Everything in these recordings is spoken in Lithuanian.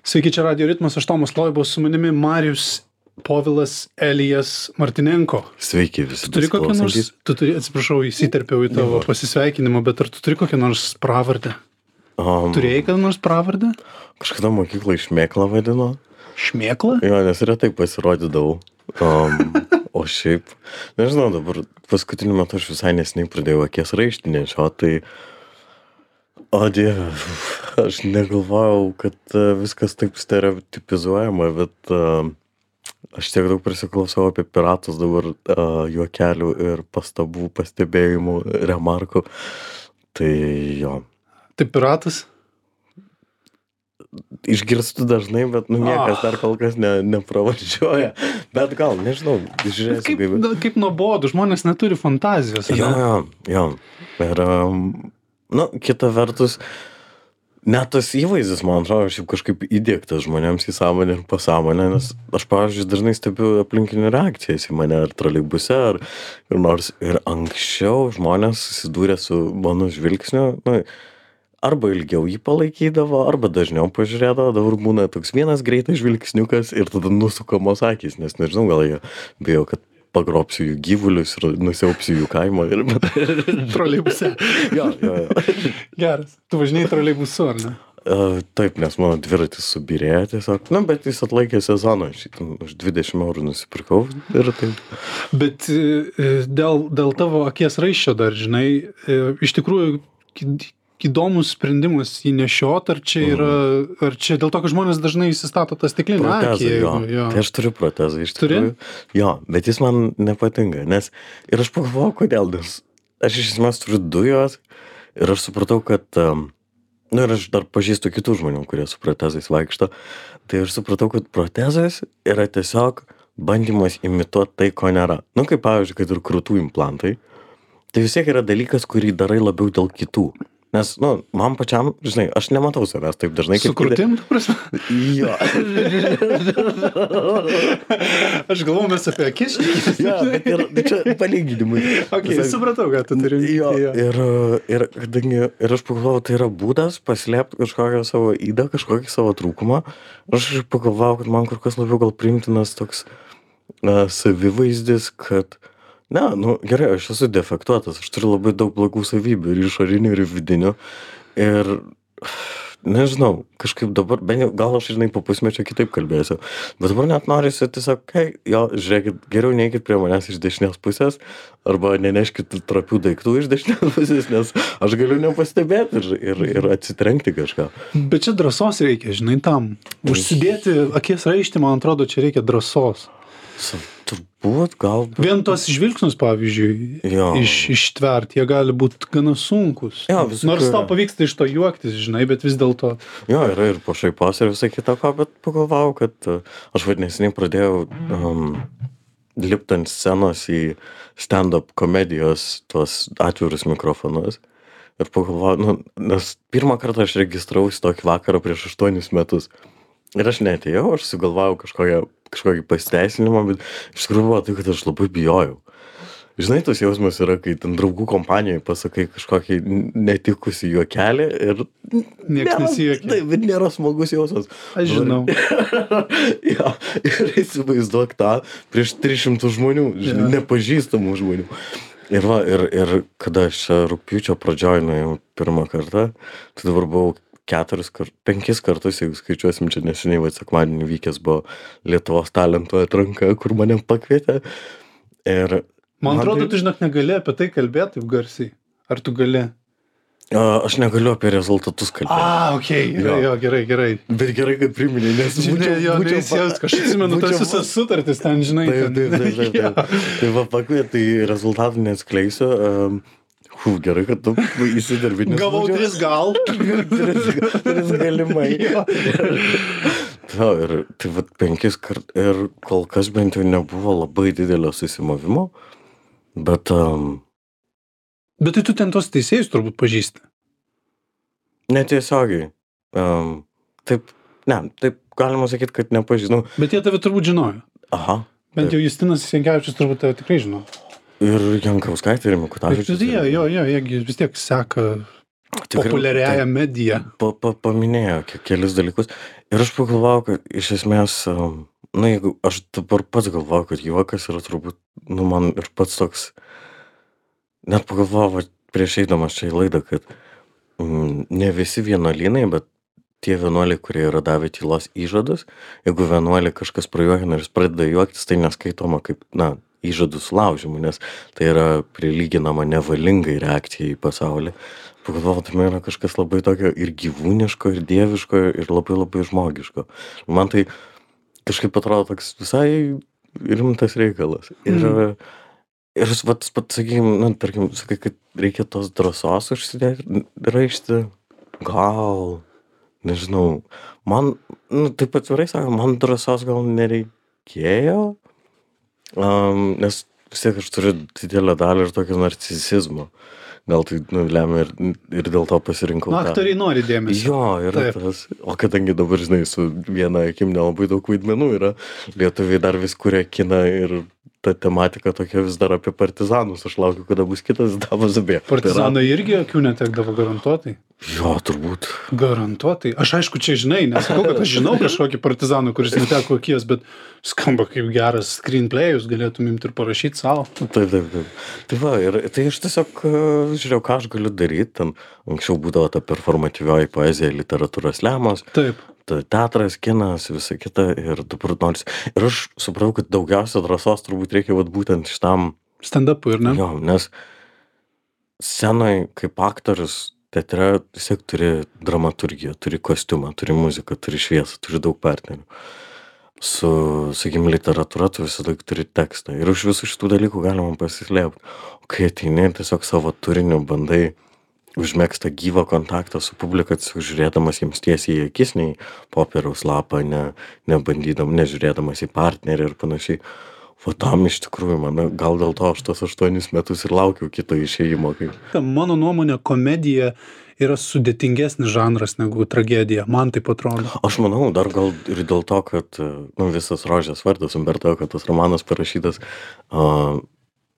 Sveiki, čia Radio Ritmas, aš Tomas Loibos, su manimi Marius Povilas Elijas Martinenko. Sveiki visi. Tu turi kokią nors, tu turi, atsiprašau, įsiterpiau į tavo pasisveikinimą, bet ar tu turi kokią nors pravardę? Um, Turėjai kada nors pravardę? Kažkada mokyklą išmėklą vadino. Šmėklą? Jo, nes retai pasirodydavau. Um, o šiaip, nežinau, dabar paskutiniu metu aš visai nesiniai pradėjau akies raištinę šio, tai... O dieve, aš negalvojau, kad uh, viskas taip stereotipizuojama, bet uh, aš tiek daug prisiklausau apie piratus dabar uh, juokelių ir pastabų, pastebėjimų, remarkų. Tai jo, Tai piratas? išgirstu dažnai, bet nu niekas Ah. dar kol kas ne, nepravažiuoja. Bet gal, nežinau, žiūrėsiu Kaip, kaip. na, kaip nuobodu, žmonės neturi fantazijos. Jo, jo, jo. Ir, um, nu, kita vertus, net tas įvaizdis, man atrodo, šiaip kažkaip įdėktas žmonėms į sąmonę ir pasąmonę, nes aš, pavyzdžiui, dažnai stebiu aplinkinių reakcijas į mane ar troleibuse, ar ir nors. Ir anksčiau žmonės susidūrė su mano žvilgsniu, nu, arba ilgiau jį palaikydavo, arba dažniau pažiūrėdavo, dabar būna toks vienas greitas žvilgsniukas ir tada nusukamos akis, nes nežinau, gal jie bijo, kad pagrobsiu jų gyvulius ir nusiaupsiu jų kaimą. Ir... Troleibuse. jo, jo, jo. Geras. Tu važinėjai troleibusu, ar ne? Uh, taip, nes mano dviratis subirėjo tiesiog, na, bet jis atlaikė sezoną, aš už 20 eurų nusipirkau ir taip. Bet e, e, dėl, dėl tavo akies raiščio dar, žinai, iš tikrųjų įdomus sprendimas jį nešiot, ar čia yra, ar čia dėl to, kad žmonės dažnai įsistato tą stiklinę akį. Jo. jo. Tai aš turiu protezą iš Turi? tikrųjų. Jo, bet jis man nepatinka, nes ir aš pagalvojau, kodėl, nes aš iš esmės turiu du juos ir aš supratau, kad, um, na nu, ir aš dar pažįstu kitų žmonių, kurie su protezais vaikšto, tai aš supratau, kad protezas yra tiesiog bandymas imituoti tai, ko nėra. Nu, kaip pavyzdžiui, kad ir krūtų implantai, tai vis tiek yra dalykas, kurį darai labiau dėl kitų. Nes, nu, man pačiam, žinai, aš nematau savęs taip dažnai Su kaip... krūtim, tu prasme? Jo. Aš galvoju, mes apie akis. jo, bet ir tai čia palyginimui. Ok, Tiesiog- supratau, ką tu turi. Jo, jo. ir, ir, kadangi, ir aš pagalvojau, tai yra būdas paslėpti kažkokią savo įdą, kažkokį savo trūkumą. Aš pagalvojau, kad man kur kas labiau gal primtinas toks uh, savivaizdis, kad, ne, nu gerai, aš esu defektuotas, aš turiu labai daug blogų savybių ir išorinių, ir vidinių. Ir nežinau, kažkaip dabar, bent jau gal aš, žinai, po pusmečio kitaip kalbėsiu, bet dabar net norisi tiesiog, kai, jo, žiūrėkit, geriau neikit prie manęs iš dešinės pusės, arba neneškit trapių daiktų iš dešinės pusės, nes aš galiu nepastebėti ir, ir, ir atsitrenkti kažką. Bet čia drąsos reikia, žinai, tam. Užsidėti akies raištį, man atrodo, čia reikia drąsos. Su- Turbūt gal. Vien tos žvilgsnius, pavyzdžiui, Jo. iš, ištvert, jie gali būti gana sunkus. Jo, visokių Nors tau pavyksta iš to juoktis, žinai, bet vis dėlto. Jo, yra ir pašaipos ir visai kita ko, bet pagalvojau, kad uh, aš vadinėsiniai pradėjau um, lipti ant scenos į stand-up komedijos tuos atvirus mikrofonus. Ir pagalvojau, nu, nes pirmą kartą aš registravausi tokį vakarą prieš aštuonis metus. Ir aš netėjau, aš sugalvojau kažkokią, kažkokį pasiteisinimą, bet iš tikrųjų buvo tai, kad aš labai bijojau. Žinai, tas jausmas yra, kai ten draugų kompanijoje pasakai kažkokį n- netikusį juokelį ir... Niekas nesijuokia. Taip, bet nėra smagus jausmas. Aš žinau. jo, ir įsivaizduok tą prieš 300 žmonių, žinai, Jo. nepažįstamų žmonių. Ir, va, ir, ir kada aš rūpiučio pradžioj nuėjau pirmą kartą, tai dabar buvau keturis kart, penkis kartus, jeigu skaičiuosim čia neseniai, va, sekmadienį vykęs buvo Lietuvos talentų atranka, kur mane pakvietė. Ir Man atrodo, tai- tu žinok, negali apie tai kalbėti taip garsiai. Ar tu gali? a, aš negaliu apie rezultatus kalbėti. A, ok, jo, Jo. jo gerai, gerai. Bet gerai, kad priminė, nes Žinai, jo, būčiau pa- kažkaip atsimenu tas visas sutartis ten, žinai. Taip, taip, taip, taip, taip. Tai va pakvietė, tai rezultatų neatskleisiu. Um, Hū, gerai, kad tu įsidirbi. Gavau būčiau- tris gal. tris, tris galimai. Jo, ir tai va penkis kart ir kol kas bent jau nebuvo labai didelio susimovimo, bet um, Bet tai tu ten tos teisėjus turbūt pažįsti. netiesiogiai. Um, taip, ne, taip galima sakyti, kad nepažinau. Bet jie tave turbūt žinojo. Aha. Bent jau Justinas Senkevičius turbūt tave tikrai žino. Ir Jankauskaitė ir Mikutavičius. jie, jo, jo, jiegi vis tiek seka Tikrai, populiariąją mediją. pa, pa, paminėjo ke- kelis dalykus. Ir aš pagalvojau, kad iš esmės, um, na, jeigu aš dabar pats galvoju, kad juokas yra turbūt, nu, man ir pats toks, net pagalvojau, prieš eidamas čia į laidą, kad mm, ne visi vienuolynai, bet tie vienuoliai, kurie yra davę tylos įžadus, jeigu vienuoliai kažkas prajuokina ir jis pradeda juoktis, tai neskaitoma kaip, na, įžadų sulaužimų, nes tai yra prilyginama nevalingai reakcijai į pasaulį. Pagalvojau, tai yra kažkas labai tokio ir gyvūniško, ir dieviško, ir labai labai žmogiško. Man tai kažkaip atrodo toks visai rimtas reikalas. Ir, Mhm. ir aš pats, pats sakykime, na, tarkim, sakai, kad reikia tos drąsos užsidėti, raišti, gal, nežinau, man, nu, taip atvirai sakant, man drąsos gal nereikėjo, um, nes vis tiek aš turiu didelę dalį ir tokio narcisizmo. Gal tai nu, lemia ir, ir dėl to pasirinkau. Na, tą. aktoriai nori dėmesio. Jo, yra Taip. tas. O kadangi dabar, žinai, su viena akim nelabai daug vaidmenų yra, lietuviai dar vis kuria kiną ir ta tematika tokia vis dar apie partizanus. Aš laukiu, kada bus kitas Davos Zubė. Partizanai irgi akių netekdavo garantuotai. Jo, turbūt. Garantuotai. Aš aišku, čia žinai, nesakau, kad aš žinau kažkokį partizaną, kuris neteko akies, bet skamba kaip geras screenplayus, galėtum imti ir parašyti savo. Taip, taip, taip. Tai va, ir tai aš tiesiog e, žiūrėjau, ką aš galiu daryti. Ten anksčiau būdavo ta performatyvioji poezija, literatūros lemos, Taip. Ta teatras, kinas, visa kita. Ir dabar nors. Ir aš supratau, kad daugiausia drąsos turbūt reikia vat, būtent šitam Stand-upui, ir ne? Jo, nes scenai kaip aktorius teatre vis tiek turi dramaturgiją, turi kostiumą, turi muziką, turi šviesą, turi daug partnerių. Su, sakykime, literatūra tu visą laiką turi tekstą. Ir už visų šitų dalykų galima pasislėpti. O kai ateini ir tiesiog savo turiniu bandai užmėgsta gyvą kontaktą su publika, žiūrėdamas jiems tiesiai į akis, nei popieriaus lapą, ne, nebandydam, nežiūrėdamas į partnerį ir panašiai. O tam iš tikrųjų, man gal dėl to aš tos aštuonis metus ir laukiau kito išėjimo. Kaip... Mano nuomonė, komedija yra sudėtingesnis žanras negu tragedija. Man taip atrodo. Aš manau, dar gal ir dėl to, kad nu, visas rožės vardas Umberto, kad tas romanas parašytas uh,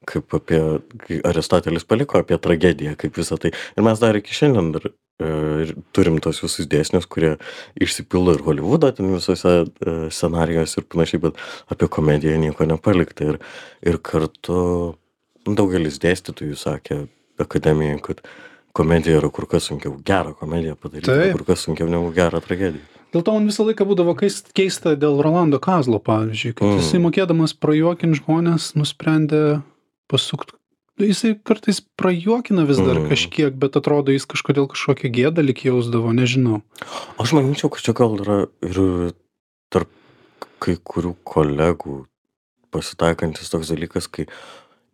kaip apie, kai Aristotelis paliko apie tragediją, kaip visą tai. Ir mes dar iki šiandien dar uh, turim tos visus dėsnius, kurie išsipildo ir Hollywoodo, ten visose uh, scenarijose ir panašiai, bet apie komediją nieko nepalikta. Ir, ir kartu daugelis dėstytojų sakė akademijai, kad komedija yra kur kas sunkiau. Gerą komediją padaryti yra kur kas sunkiau negu gerą tragediją. Dėl to man visą laiką būdavo keis- keista dėl Rolando Kazlo, pavyzdžiui, kad Mm. jisai mokėdamas prajuokinti žmonės nusprendė pasukti. Jisai kartais prajuokina vis dar Mm. kažkiek, bet atrodo jis kažkodėl kažkokią gėdą lik jausdavo, nežinau. Aš manyčiau, kad čia gal yra ir tarp kai kurių kolegų pasitaikantis toks dalykas, kai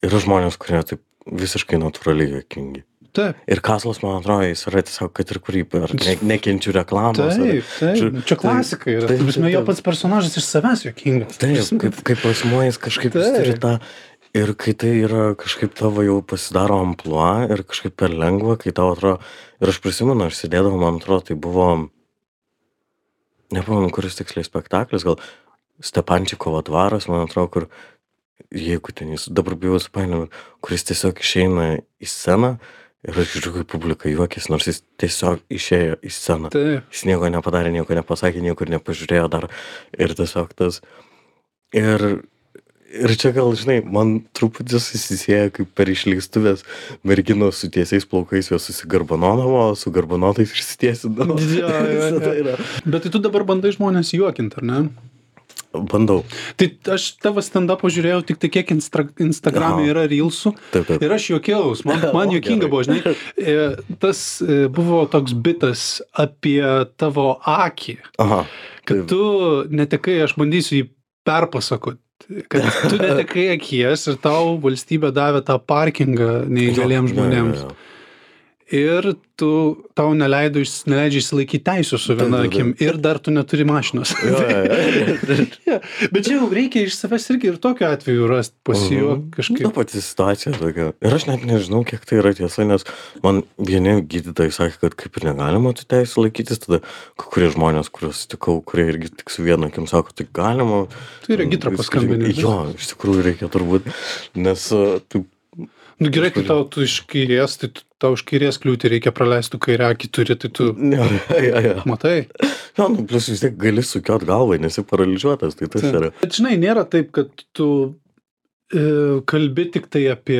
yra žmonės, kurie taip visiškai natūraliai jokingi. Taip, Ir Kaslas, man atrodo, jis yra tiesiog, kad ir kurį, ar ne, nekenčiu reklamos. ar- taip, taip. Žiū- Čia klasika yra. taip, Taip, taip, jo taip. pats personažas iš savęs jokingas. Taip, kaip, kaip asmuo jis kažkaip jis turi Taip. tą. Ir kai tai yra kažkaip tavo jau pasidaro ampluo ir kažkaip per lengva, kai tau atrodo. Ir aš prisimenu, aš sėdėdavau, man atrodo, tai buvo. Nepamenu, kuris tiksliai spektaklis, gal Stepančikovo dvaras, man atrodo, kur, jeigu ten jis dabar bijau supainioti, kuris tiesiog išeina į sceną ir aš žiūriu, kaip publika juokės, nors jis tiesiog išėjo į sceną. Taip, Jis nieko nepadarė, nieko nepasakė, niekur nepažiūrėjo dar. Ir tiesiog tas. Ir, ir čia gal, žinai, man truputį susisieja kaip per išleistuvės merginos su tiesiais plaukais jos susigarbanodavo, o su garbanotais išsitiesindavo. Jo, jo, Visa tai yra. bet tai tu dabar bandai žmonės juokinti, ar ne? Bandau. Tai aš tavo stand-upą žiūrėjau tik tai kiek instra, Instagram'e yra reelsų Taip, taip. ir aš juokiaus, man, man juokinga buvo, žinai, e, tas e, buvo toks bitas apie tavo akį, Aha. kad Taip. tu netekai, aš bandysiu jį perpasakoti, kad tu netekai akies ir tau valstybė davė tą parkingą neįgaliems žmonėms. Ir tu, tau neleido, iš- neleidžia išsilaikyti teisų su viena akim ir dar tu neturi mašinos. Jo, jo, jo. Bet čia jau reikia iš savęs irgi ir tokiu atveju rasti pasijuok Ta kažkaip. pati situacija tokia. Ir aš net nežinau, kiek tai yra tiesa, nes man vieni gydytojai sakė, kad kaip ir negalima tų teisų laikytis, tada kai kurie žmonės, kuriuos sutikau, kurie irgi tik su vienu akim sako, tai galima. Tai regitrą Vis- paskambini. Jo, iš tikrųjų reikia turbūt, nes uh, tu, Nu gerai, kai tau tu iš kairės, tai tu, tau iš kairės kliūti reikia praleisti tu kairę akį turi, tai tu Ne, ja, ja. matai. Jo, nu, plus vis tiek gali sukiot galvą, nesi paralyžiuotas, tai tas yra. Bet žinai, nėra taip, kad tu e, kalbi tik tai apie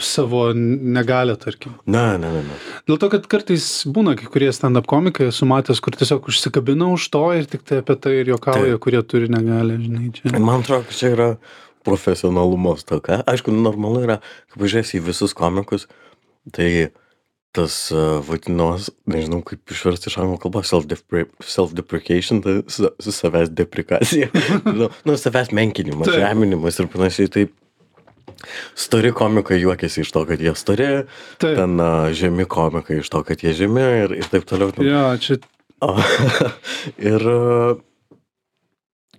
savo negalę, tarkim. Ne, ne, ne, ne. Dėl to, kad kartais būna kai kurie stand-up komikai, esu matęs, kur tiesiog užsikabina už to ir tik tai apie tai ir juokauja, kurie turi negalę, žinai, čia. Man atrodo, kad čia yra profesionalumo stoka. Aišku, normalu yra, kai pažiūrėsi į visus komikus, tai tas uh, vadinos, nežinau kaip išversti iš anglų kalbos, self-depre- self-deprecation, tai sa- su savęs deprikacija. nu, nu, savęs menkinimas, žeminimas ir panašiai. Tai stori komikai juokiasi iš to, kad jie stori, Taip. ten uh, žemi komikai iš to, kad jie žemi ir, ir taip toliau. Jo, čia O, ir,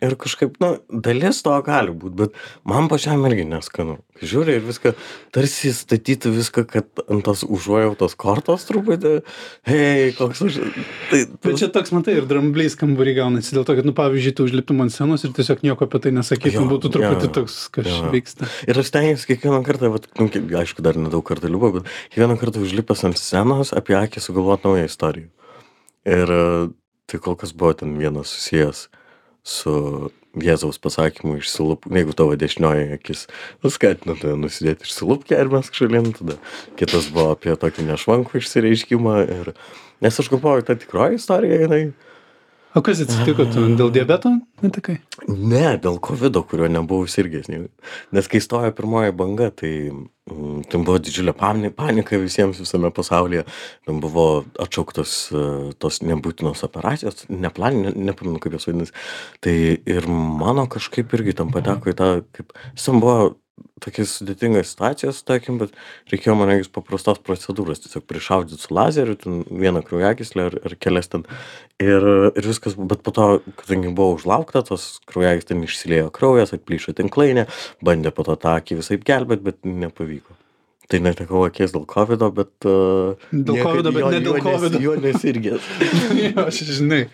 ir kažkaip, na, dalis to gali būti, bet man pačiam irgi neskanu. Žiūri ir viską, tarsi statyti viską, kad ant tos užuojautos kortos truputį, hei, koks už... Tai, Bet čia toks, matai, ir drambliais kambarį gaunasi, dėl to, kad, nu, pavyzdžiui, tu užliptum ant scenos ir tiesiog nieko apie tai nesakytum, būtų truputį jo, toks, kas jo. vyksta. Ir aš stengiuosi kiekvieną kartą, vat, nu, kiek- aišku, dar nedaug kartų liubo, bet kiekvieną kartą užlipęs ant scenos apie akį sugalvoti naują istoriją. Ir e, tai kol kas buvo ten vienas susijęs su Jėzaus pasakymu išsilup, jeigu tavo dešinioji akis skatina tave nusidėti išsilupkę ir mes šalin, tada kitas buvo apie tokį nešvankų išsireiškimą. Ir, nes aš galvoju, ta tikroji istorija, jinai O kas atsitiko, tu dėl diabeto netekai? Ne, dėl COVID, kurio nebuvau sirgęs. Nes kai stojo pirmoji banga, tai mm, ten buvo didžiulė pani- panika visiems visame pasaulyje. Ten buvo atšauktos e, tos nebūtinos operacijos, neplaninė, nepamenu kaip jos vadinasi. Tai ir mano kažkaip irgi tam pateko į tą, kaip, jis ten buvo tokia sudėtinga situacija, tarkim, bet reikėjo man regis paprastos procedūros, tiesiog prišaudyti su lazeriu, ten vieną kraujagyslę ar, ar kelias ten. Ir, ir viskas, bet po to, kadangi buvo užlaukta, tos kraujagys ten išsiliejo kraujas, atplyšo tinklainė, bandė po to tą akį visai gelbėti, bet nepavyko. Tai netekau akies dėl COVID, bet... Uh, Dėl covido, bet ne dėl covido. Jo nesirgęs. jo, žinai,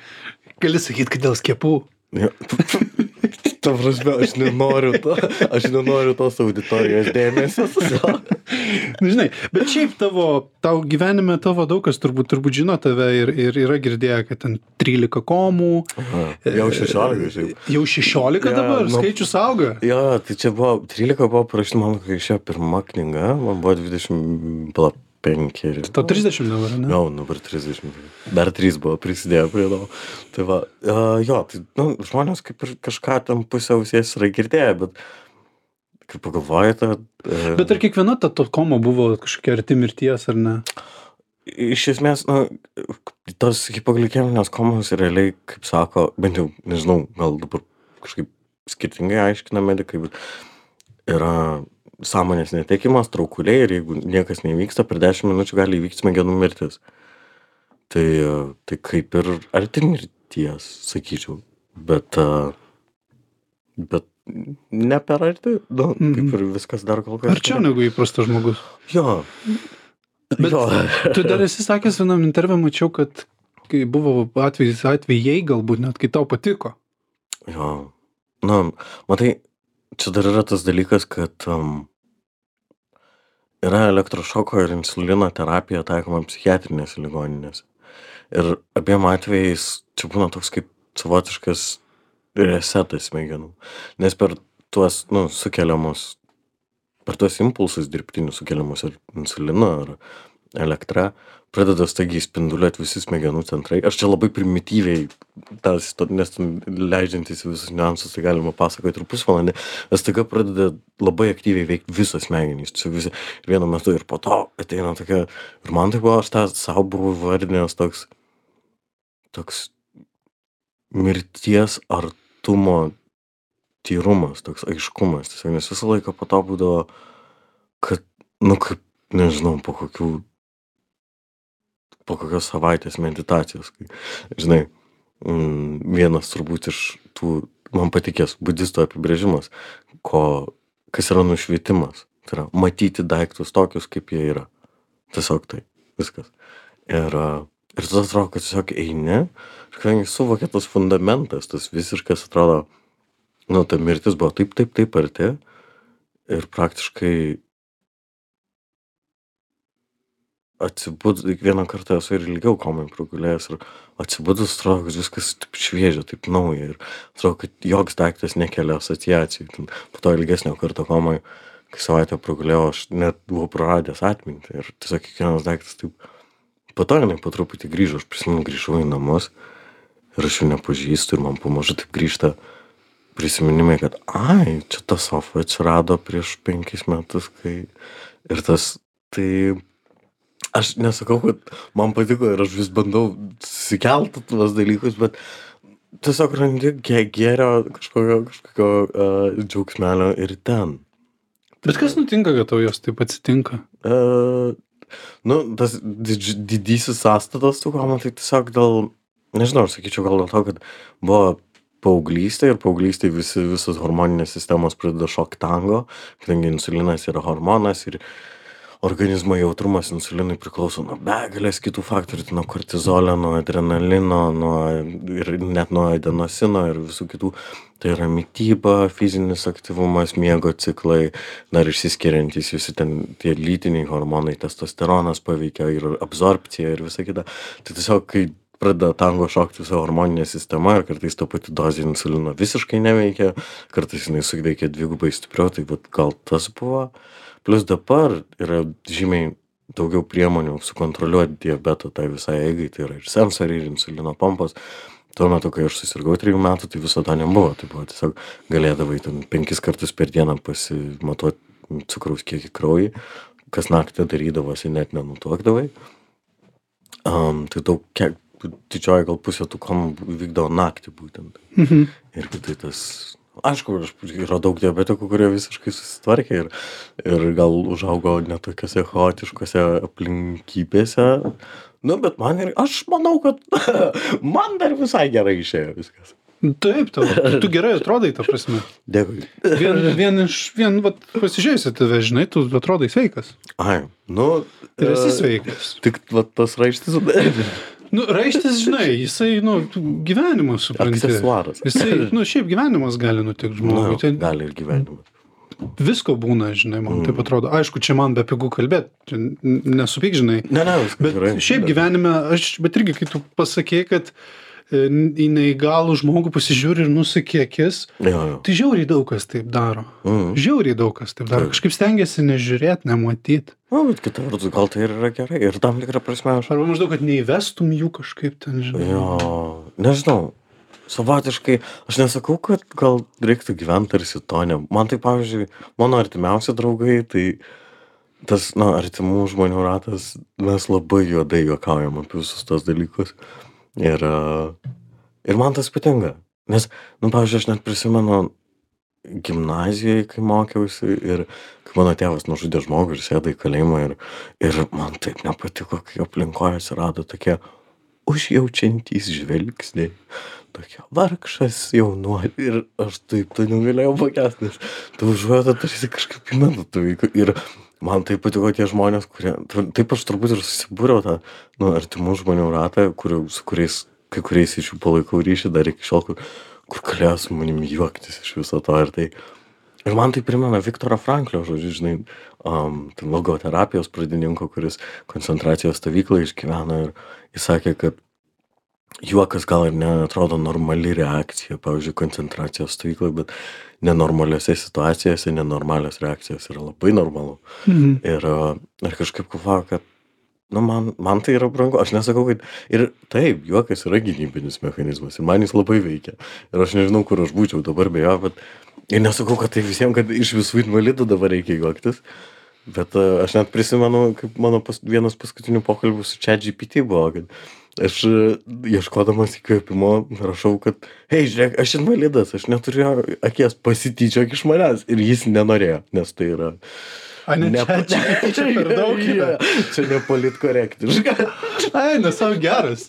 gali sakyti, kad dėl skiepų. Jo. Ta prasme, aš nenoriu to, aš nenoriu tos auditorijos dėmesio. Nu, žinai, bet šiaip tavo, tau gyvenime tavo daug kas turbūt, turbūt žino tave ir, ir yra girdėję, kad ten 13 komų. Jau 16 šiaip. Jau 16 Jo, dabar, nu- skaičius auga. Jo, tai čia buvo, 13 buvo parašyta, man kai išėjo pirma knyga, man buvo 25. Tau 30 dabar, ne? Jau, dabar 30. Dar 3 buvo prisidėję prie to. Tai va, uh, jo, tai, nu, žmonės kaip ir kažką tam pusę ausies yra girdėję, bet kaip pagalvojate. Uh, Bet ar kiekviena ta to koma buvo kažkokia arti mirties ar ne? iš esmės, na, tos hipoglikemijos komos realiai, kaip sako, bent jau, nežinau, gal dabar kažkaip skirtingai aiškina medikai, bet yra sąmonės netekimas, traukuliai ir jeigu niekas nevyksta, per 10 minučių gali įvykti smegenų mirtis. Tai, tai kaip ir arti mirties, sakyčiau, bet, bet ne per arti, nu, Mhm. kaip ir viskas dar kol kas. Arčiau negu įprastas žmogus. Jo. Bet jo. Tu dar esi sakęs vienam interviu, mačiau, kad kai buvo atvejais, atvejai galbūt net, kai tau patiko. Jo. Na, matai, čia dar yra tas dalykas, kad um, yra elektrošoko ir insulino terapija taikoma psichiatrinėse ligoninėse. Ir abiem atvejais čia būna toks kaip savotiškas resetas smegenų. Nes per tuos, nu, sukeliamus, per tuos impulsus dirbtinius sukeliamus ar insulino ar elektra, pradeda staigiai spinduliuoti visi smegenų centrai. Aš čia labai primityviai, tas, nes leidžiantis į visus niuansus, tai galima pasakoti ir pusvalandį, nes staiga pradeda labai aktyviai veikti visos smegenys. Čia visi vienu metu ir po to ateina tokia, ir man tai buvo, aš tą savo buvau vardinęs toks, toks mirties artumo tyrumas, toks aiškumas. Tiesiog, nes visą laiką po to būdavo, kad, nu, kaip, nežinau, po kokių, po kokios savaitės meditacijos. Kai, žinai, mm, vienas turbūt iš tų, man patikės, budistų apibrėžimas, ko, kas yra nušvietimas. Tai yra matyti daiktus tokius, kaip jie yra. Tiesiog tai, viskas. Ir, ir tada atrodo, kad tiesiog eini, ir kadangi suvokia tas fundamentas, tas visiškas atrodo, nu, ta mirtis buvo taip, taip, taip arti. Ir praktiškai atsibudus kiekvieną kartą esu ir ilgiau komoj pragulėjęs ir atsibudus atrodo kad viskas šviežia taip nauja ir atrodo kad joks daiktas nekelia asociacijų. Ten po to ilgesnio karto komoj kai savaitę pragulėjau aš net buvau praradęs atmintį ir tiesiog kiekvienas daiktas taip po to jinai po truputį grįžo aš prisimenu grįžau į namus ir aš jų nepažįstu ir man pamažu taip grįžta prisiminimai kad ai čia ta sofa atsirado prieš penkis metus kai ir tas tai aš nesakau kad man patiko ir aš vis bandau susikelt tuos dalykus bet tiesiog randi gė gėrio kažkokio kažkokio a džiaugsmelio ir ten Bet kas nutinka, kad tau jos taip atsitinka? a nu tas didž didysis sąstatas tų komų tai tiesiog dėl nežinau aš sakyčiau gal dėl to kad buvo paauglystė ir paauglystėj visi visos hormoninės sistemos pradeda šokt tango kadangi insulinas yra hormonas ir organizmo jautrumas insulinui priklauso nuo begalės kitų faktorių tai nuo kortizolio nuo adrenalino nuo ir net nuo adenosino ir visų kitų. Tai yra mityba fizinis aktyvumas miego ciklai dar išsiskiriantys visi ten tie lytiniai hormonai testosteronas paveikia ir absorbcija ir visa kita. Tai tiesiog kai pradeda tango šokt visa hormoninė sistema ir kartais ta pati dozė insulino visiškai neveikia kartais jinai suveikia dvigubai stipriau tai vat gal tas buvo plius dabar yra žymiai daugiau priemonių sukontroliuot diabeto tai visai eigai tai yra ir sensoriai ir insulino pompos. Tuo metu kai aš susirgau trejų metų tai viso to nebuvo. Tai buvo tiesiog galėdavai ten penkis kartus per dieną pasimatuot cukraus kiekį kraujy kas naktį darydavosi net nenutuokdavai. Am tai daug kiek didžioji gal pusė tų komų vykdavo naktį būtent. Mhm. irgi tai tas aišku aš yra daug diabetikų kurie visiškai susitvarkė ir ir gal užaugo ne tokiose chaotiškose aplinkybėse nu bet man ir aš manau kad man dar visai gerai išėjo viskas Taip, tau, tu gerai atrodai, ta prasme. dėkui Vien, vien iš, vien, vat, pasižiūrėsi tave, žinai, tu atrodai sveikas. ai nu Ir esi e, sveikas. tik va tas raištis Nu, raištis, žinai, jisai, nu, gyvenimas, supranti. aksesuaras Jisai, nu, šiaip gyvenimas gali nutikti žmogui. nu, Tai gali ir gyvenimas visko būna, žinai, man taip atrodo. Aišku, čia man be pigų kalbėti, čia nesupyk, žinai. ne ne viskas Bet gerai šiaip gyvenime, aš, bet irgi, kai tu pasakei, kad į neįgalų žmogų pasižiūri ir nusakė akis, jo jo tai žiauriai daug kas taip daro. Mhm. Žiauriai daug kas taip daro. Taip. Kažkaip stengiasi nežiūrėti, nematyti. nu bet kita vertus gal tai ir yra gerai ir tam tikra prasme aš Arba maždaug, kad neįvestum jų kažkaip ten, žinai. Jo, nežinau. Savotiškai, aš nesakau, kad gal reiktų gyventi tarsi to ne. Man tai, pavyzdžiui, mano artimiausi draugai, tai tas, na, artimų žmonių ratas, mes labai juodai juokaujam apie visus tos dalykus. Ir, ir man tas patinka. Nes, nu, pavyzdžiui, aš net prisimenu gimnazijoje, kai mokiausi ir kai mano tėvas nužudė žmogų ir sėdo į kalėjimą ir, ir man taip nepatiko, kai aplinkoje atsirado tokie užjaučiantys žvilgsniai. Tokia vargšas jaunuolis ir aš taip to negalėjau pakęsti, nes ta užuojauta tarsi kažkaip į mane tu vyko. Ir man taip patiko tie žmonės, kurie, taip aš turbūt ir susibūriau tą, nu, artimų žmonių ratą, kurių, su kuriais, kai kuriais iš jų palaikau ryšį dar iki šiol, kur, kur galėjo su manim juoktis iš viso to ir tai. Ir man tai primena Viktoro Franklio, žodžiu, žinai, um, ten logoterapijos pradininko, kuris koncentracijos stovyklą išgyveno ir jis sakė, kad juokas gal ir neatrodo normali reakcija, pavyzdžiui, koncentracijos stovykloje, bet nenormaliose situacijose nenormalios reakcijos yra labai normalu. Mhm. Ir, ir kažkaip galvoju, kad, nu, man, man tai yra brangu. Aš nesakau, kad ir taip, juokas yra gynybinis mechanizmas ir man jis labai veikia. Ir aš nežinau, kur aš būčiau dabar be jo, bet ir nesakau, kad tai visiems, kad iš visų invalidų dabar reikia juoktis. Bet aš net prisimenu, kaip mano pas, vienas paskutinių pokalbių su čia GPT buvo, kad aš a, ieškodamas įkvėpimo rašau, kad, hei, žiūrėk, aš invalidas, aš neturiu akies, pasityčiok iš manęs. Ir jis nenorėjo, nes tai yra A, ne, Ne- čia, čia, čia per daug yra. Čia nepolitkorektiška. Ai, nes savo geras.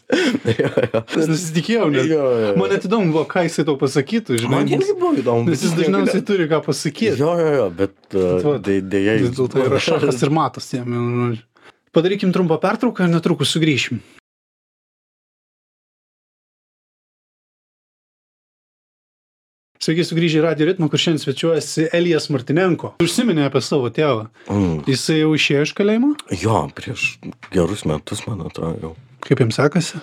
Jo, jo. Nes nesitikėjau, nes Jo, jo. man net įdomu buvo, ką jisai tau pasakytų, žinai. Man irgi buvo įdomu. Nes jis dažniausiai turi ką pasakyti. Jo, jo, jo, bet uh, dė- dėja Vis dėlto yra šakas ir matas jam. žodžiu. Padarykim trumpą pertrauką ir netrukus sugrįšim. Sveiki sugrįžę į Radio ritmą, kur šiandien svečiuojasi Elijas Martinenko. Užsiminė apie savo tėvą. Mm. Jisai jau išėjo iš kalėjimo? Jo, prieš gerus metus, man atrodo, jau. Kaip jums sekasi?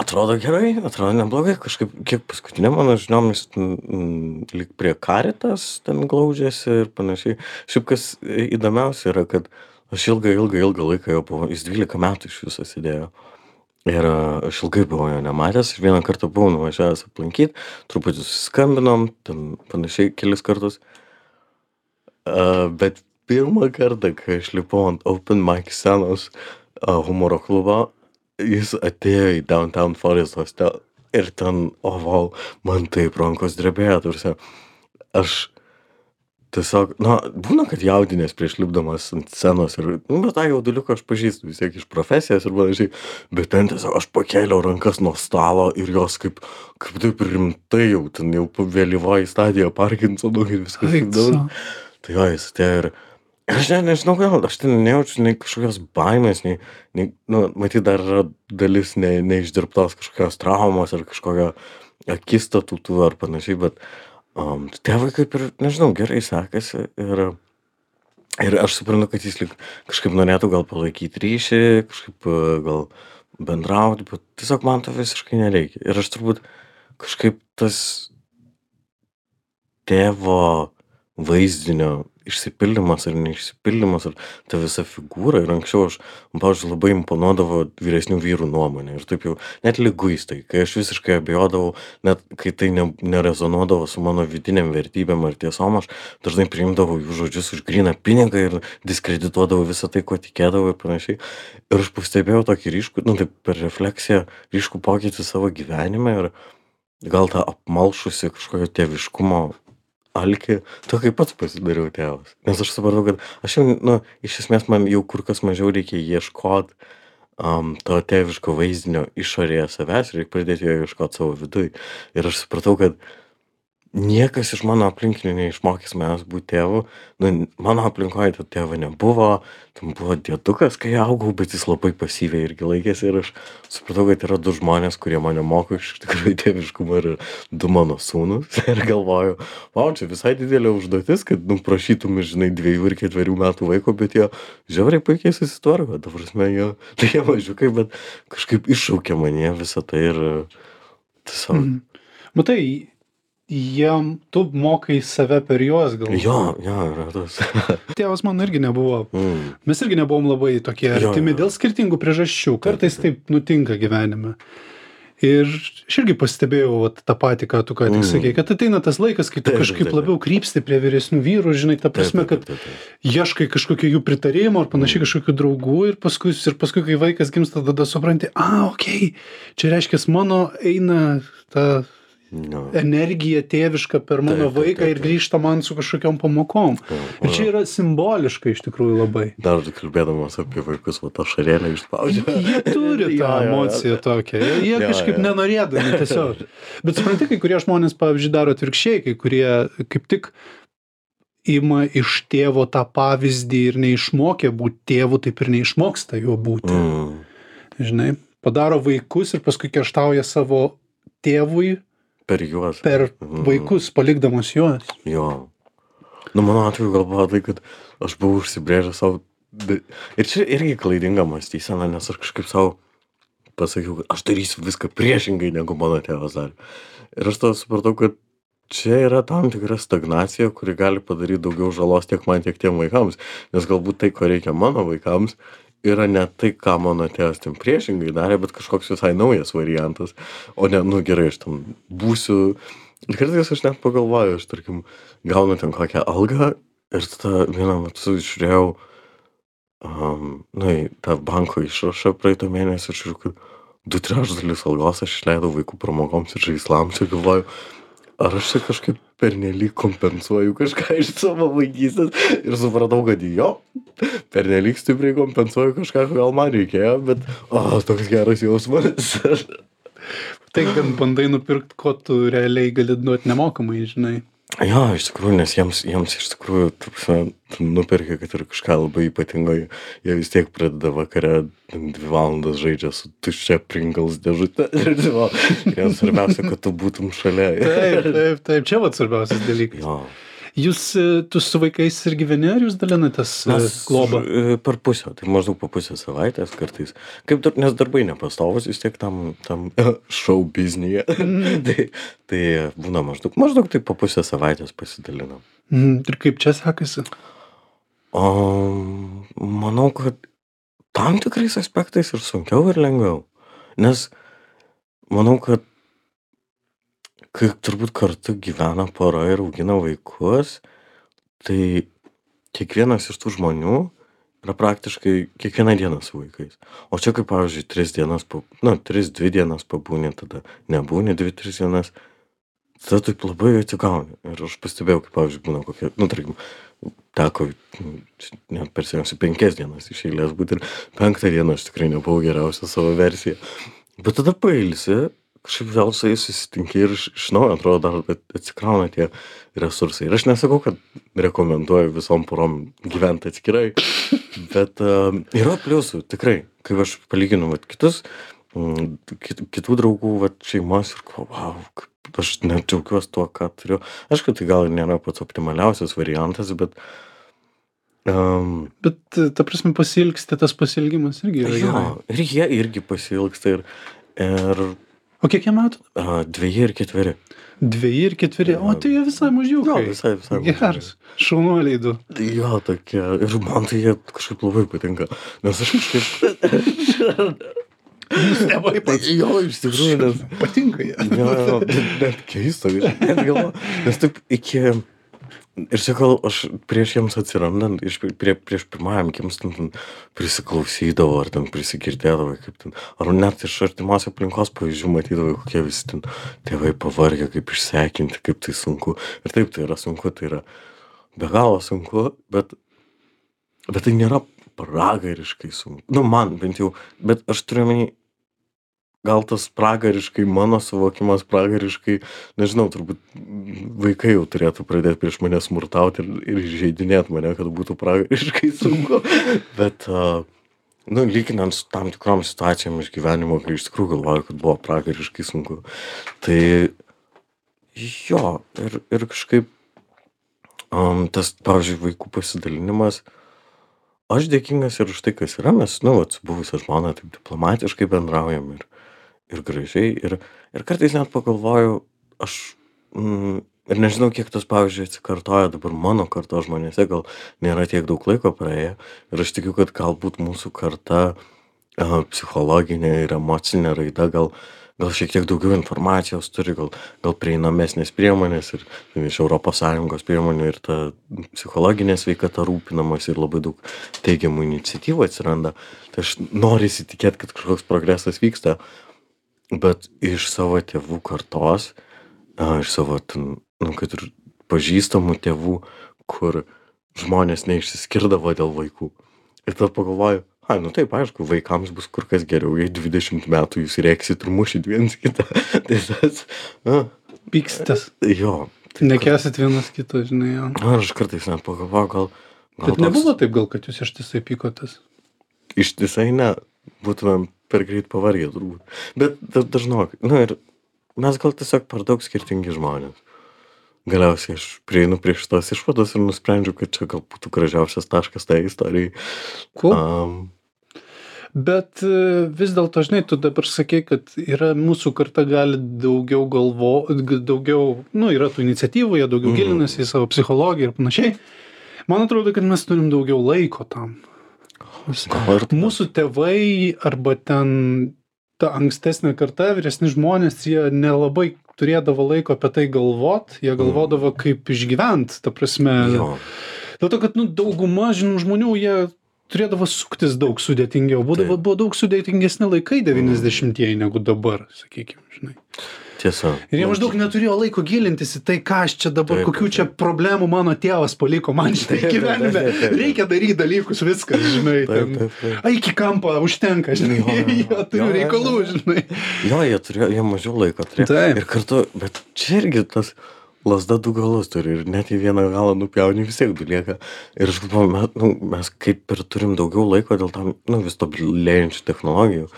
Atrodo gerai, atrodo neblogai, kažkaip, kiek paskutinė mano žiniomis, mm, lik prie karitas ten glaudžiasi ir panašiai. Šiaip kas įdomiausia yra, kad aš ilgą, ilgą, ilgą laiką jau buvau, jis 12 metų iš viso sėdėjo. Ir a, aš ilgai buvau jo nematęs ir vieną kartą buvau nuvažiavęs aplankyti, truputį susiskambinom, ten panašiai kelis kartus. A, bet pirmą kartą, kai aš lipau ant Open Mic scenos a, humoro klubo, jis atėjo į Downtown Forest Hostel ir ten, o wow, man taip rankos drebėjo, tarsi aš tiesiog, na, būna, kad jaudinės prieš lipdamas ant scenos ir, nu, bet tą jauduliuką aš pažįstu vis tiek iš profesijos ir panašiai, bet ten tiesiog aš pakėliau rankas nuo stalo ir jos kaip, kaip taip rimtai jau, ten jau vėlyvoji stadija Parkinsono ir viskas taip daug. Tai jo, jis atėjo ir ir aš ne, nežinau, gal aš ten nejaučiu nei kažkokios baimės, nei, nei nu, matyt, dar yra dalis ne, neišdirbtos kažkokios traumos ar kažkokio akistatų tų ar panašiai, bet um, tėvai kaip ir, nežinau, gerai sekasi ir, ir aš suprantu, kad jis lyg kažkaip norėtų gal palaikyti ryšį, kažkaip e, gal bendrauti, bet tiesiog man to visiškai nereikia. Ir aš turbūt kažkaip tas tėvo vaizdinio išsipildymas ar neišsipildymas, ar ta visa figūra. Ir anksčiau aš, man, pavyzdžiui, labai imponuodavo vyresnių vyrų nuomonė. Ir taip jau, net lyguistai, kai aš visiškai abejodavau, net kai tai ne, nerezonuodavo su mano vidiniam vertybėm ar tiesom, aš dažnai priimdavau jų žodžius už gryną pinigą ir diskredituodavau visą tai, ko tikėdavau ir panašiai. Ir aš pastebėjau tokį ryškų, nu taip per refleksiją, ryškų pokytį savo gyvenime ir gal tą apmalšusi kažkokio tėviškumo alkį, tokį pats pasidariau tėvas. Nes aš supratau, kad aš jau, nu, iš esmės man jau kur kas mažiau reikia ieškoti um, to tėviško vaizdinio išorėje savęs, reikia pradėti jo ieškoti savo viduje. Ir aš supratau, kad niekas iš mano aplinkinių neišmokys manęs būti tėvu. Nu, mano aplinkoje to tėvo nebuvo, tam buvo dėdukas, kai augau, bet jis labai pasyviai irgi laikėsi ir aš supratau, kad yra du žmonės, kurie mane moko iš tikrųjų tėviškumo ir du mano sūnus. Ir galvoju, o čia visai didelė užduotis, kad nu, prašytum, žinai, dviejų ir ketverių metų vaiko, bet jie žiauriai puikiai susitvarko. Dabar prasme, jie, tai jie mažiukai, bet kažkaip iššaukė mane visą tai ir tiesiog. Mhm. Matai, jiem, tu mokai save per juos gal. Jo, jo, yra tas. Tėvas man irgi nebuvo. mm. Mes irgi nebuvom labai tokie artimi dėl skirtingų priežasčių. Kartais taip. taip nutinka gyvenime. Ir aš irgi pastebėjau vat, tą patį, ką tu ką tik Mm. sakei, kad ateina tas laikas, kai tu Taip, kažkaip taip, taip. labiau krypsti prie vyresnių vyrų, žinai, ta prasme, kad taip, taip. ieškai kažkokio jų pritarimo ar panašiai kažkokių draugų ir paskui, ir paskui kai vaikas gimsta, tada supranti, a, okei, okay, čia reiškia, mano eina ta No. energija tėviška per mano Taip, taip, vaiką taip, ir taip. grįžta man su kažkokiam pamokom. Ir čia yra simboliška iš tikrųjų labai. Dar kalbėdamas apie vaikus, va tą šarėlę išspaudžia. Jie turi tą jo. emociją tokią. Jie Jo, kažkaip jo. nenorėdami tiesiog. Bet supranti, kai kurie žmonės, pavyzdžiui, daro atvirkščiai, kai kurie kaip tik ima iš tėvo tą pavyzdį ir neišmokė būti tėvu, taip ir neišmoksta juo būti. Mm. Žinai, padaro vaikus ir paskui kerštauja savo tėvui Per juos. per Mm. vaikus, palikdamas juos. Jo. Nu, mano atveju gal buvo tai, kad aš buvau užsibrėžęs savo. Ir čia irgi klaidinga mąstysena, nes aš kažkaip savo pasakiau, kad aš darysiu viską priešingai, negu mano tėvas darė. Ir aš tada supratau, kad čia yra tam tikra stagnacija, kuri gali padaryti daugiau žalos tiek man, tiek tiem vaikams. Nes galbūt tai, ko reikia mano vaikams, yra ne tai, ką mano tėvas ten priešingai darė, bet kažkoks visai naujas variantas. O ne, nu gerai, aš ten būsiu. Ir kartais aš net pagalvoju, aš tarkim, gaunu ten kokią algą ir tada vieną metu žiūrėjau, um, na, į tą banko išrašą praeitą mėnesį ir žiūriu, kad du trečdalius algos aš išleidau vaikų pramogoms ir žaislams ir galvoju, ar aš čia kažkaip pernelyg kompensuoju kažką iš savo vaikystės ir supratau, kad jo, pernelyg stipriai kompensuoju kažką, ko gal man reikėjo, bet, o, toks geras jausmas. Tai, kad bandai nupirkti, ko tu realiai gali duoti nemokamai, žinai. Jo, iš tikrųjų, nes jiems, jiems iš tikrųjų, ta prasme, nuperki, kad ir kažką labai ypatingo, jie vis tiek pradeda vakare dvi valandas žaidžia su tuščia Pringles dėžute. Ir tipo, jiems svarbiausia, kad tu būtum šalia. Taip, taip, taip, čia vat svarbiausias dalykas. Jo. Jūs, e, tu su vaikais ir gyveni, ar jūs dalinatės e, globą? e, Per pusę, tai maždaug po pusę savaitės kartais. Kaip dar, nes darbai nepastovus vis tiek tam, tam šou biznyje. tai, tai būna maždaug, maždaug tai po pusę savaitės pasidalinam. Mhm, Ir kaip čia sekasi? O manau, kad tam tikrais aspektais ir sunkiau ir lengviau. Nes manau, kad kai turbūt kartu gyvena pora ir augina vaikus, tai kiekvienas iš tų žmonių yra praktiškai kiekvieną dieną su vaikais. O čia kaip, pavyzdžiui, tris dienas, pa- na, tris, dvi dienas pabūni, tada nebūni dvi, tris dienas, tada taip labai atsigauni. Ir aš pastebėjau, kaip, pavyzdžiui, būna kokie, nu, tarkim, teko nu, čia net per seniausiai penkias dienas iš eilės būti ir penktą dieną aš tikrai nebuvau geriausia savo versija. Bet tada pailsi, kažkaip vėl su jais susitinki ir iš, iš naujo atrodo dar at- atsikrauna tie resursai. Ir aš nesakau, kad rekomenduoju visom porom gyventi atskirai, bet uh, yra pliusų, tikrai. Kai aš palyginu vat, kitus, mm, kit, kitų draugų vat, šeimos ir ko, wow, kaip aš net džiaugiuosi tuo, ką turiu. Aišku, tai gal ir nėra pats optimaliausias variantas, bet um, Bet, ta prasme, pasilgsti, tas pasilgimas irgi yra jo, gerai. ir jie irgi pasilgsta ir, ir O kiek jie metų? uh, dviejai ir ketveri. Dveji ir ketveri. O tai jie visai mažiukai. Jo, visai, visai. Geras. Šaunuoliai du. Jo, tokie. Ir man tai jie kažkaip labai patinka. Nes aš kažkaip... Nustebai pats. jo, iš tikrųjų, nes... Patinka jie. Jo, jo, net, keista, net galvo. Nes taip iki... Ir sakau, aš prieš jiems atsirandant, iš, prie, prieš pirmajam gimstant ten prisiklausydavau, ar ten prisigirdėdavau, kaip ten, ar net iš artimos aplinkos pavyzdžių matydavau, kokie visi ten tėvai pavargę, kaip išsekinti, kaip tai sunku. Ir taip, tai yra sunku, tai yra be galo sunku, bet, bet tai nėra pragariškai sunku. Nu, man bent jau, bet aš turiu menį, gal tas pragariškai, mano suvokimas pragariškai, nežinau, turbūt vaikai jau turėtų pradėti prieš mane smurtauti ir, ir žaidinėti mane, kad būtų pragariškai sunku. Bet, nu, lyginant su tam tikrom situacijom iš gyvenimo, kai iš tikrųjų galvoju, kad buvo pragariškai sunku. Tai jo, ir, ir kažkaip um, tas, pavyzdžiui, vaikų pasidalinimas, aš dėkingas ir už tai, kas yra, mes, nu, vat, su buvusia žmona taip diplomatiškai bendraujam ir, ir gražiai. Ir, ir kartais net pagalvoju, aš mm, ir nežinau, kiek tas, pavyzdžiui, atsikartoja dabar mano kartos žmonėse, gal nėra tiek daug laiko praėję. Ir aš tikiu, kad galbūt mūsų karta uh, psichologinė ir emocinė raida gal gal šiek tiek daugiau informacijos turi, gal, gal prieinamesnės priemonės ir iš ES priemonių ir ta psichologinė sveikata rūpinamas ir labai daug teigiamų iniciatyvų atsiranda. Tai aš noriu įsitikėti, kad kažkoks progresas vyksta, bet iš savo tėvų kartos, a, iš savo, ten, nu, kad ir pažįstamų tėvų, kur žmonės neišsiskirdavo dėl vaikų. Ir tada pagalvoju, ai, nu taip, aišku, vaikams bus kur kas geriau, jei 20 metų jūs rėksit ir mušit viens kitą. tai tas, na, Pykstas. jo. tai Nekesit vienas kito, žinai. Jo. kar- Aš kartais net pagalvoju, gal... gal Bet nebuvo taip gal, kad jūs ištisai pykotės. Ištisai ne, būtumėm per greit pavargę turbūt. Bet da- dažnokai, na ir mes gal tiesiog per daug skirtingi žmonės. Galiausiai aš prieinu prie šitos išvados ir nusprendžiu, kad čia gal būtų gražiausias taškas tai istorijai. Cool. Um, Bet e, vis dėlto, žinai, tu dabar sakei, kad yra mūsų karta gali daugiau galvo, daugiau, nu, yra tų iniciatyvų, jie daugiau Mhm. gilinasi į savo psichologiją ir panašiai. Man atrodo, kad mes turim daugiau laiko tam. Ir Mūsų tėvai arba ten ta ankstesnė karta, vyresni žmonės, jie nelabai turėdavo laiko apie tai galvot, jie galvodavo, kaip išgyvent, ta prasme. jo, Dėl to, kad nu, dauguma žinų žmonių, jie turėdavo suktis daug sudėtingiau. Būdavo, buvo daug sudėtingesni laikai 90-ieji negu dabar, sakykime, žinai. Tiesa. Ir jie maždaug neturėjo laiko gilintis į tai, ką aš čia dabar, Taip, kokių čia problemų mano tėvas paliko man taip, gyvenime. Reikia daryti dalykus, viskas, žinai. Taip, taip, taip. Ai, iki kampo užtenka, žinai. Jo, jo, jo. Turiu Jo, reikalų, žinai. Jo, jie turėjo, jie mažiau laiko turėjo. Taip. Ir kartu, bet čia irgi tas lazda du galus turi ir net jei vieną galą nupjauni vis tiek lieka ir aš galvoju nu mes kaip ir turim daugiau laiko dėl tam nu vis tobulėjančių technologijų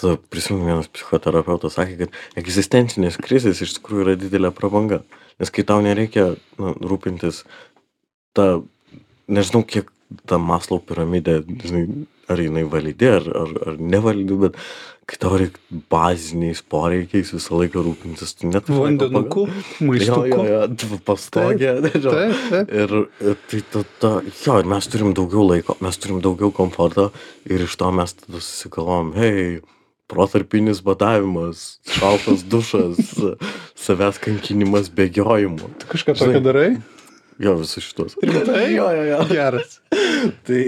tada prisimenu vienas psichoterapeutas sakė kad egzistencinės krizės iš tikrųjų yra didelė prabanga nes kai tau nereikia nu rūpintis ta nežinau kiek ta maslau piramidė žinai ar jinai validi ar ar ar nevalidi bet kai tau reik baziniais poreikiais visą laiką rūpintis tu net Vandenuku, jo, maistuku. jo, jo, tu pastogė. Taip, taip. Ir tai tada, jo, ir mes turim daugiau laiko, mes turim daugiau komforto ir iš to mes tada susigalvom, hei, protarpinis badavimas, šaltas dušas, savęs kankinimas bėgiojimu. Kažką Žinai, tokio darai? Jo, visus šitos. Rimtai? Jo, jo, jo. Geras. tai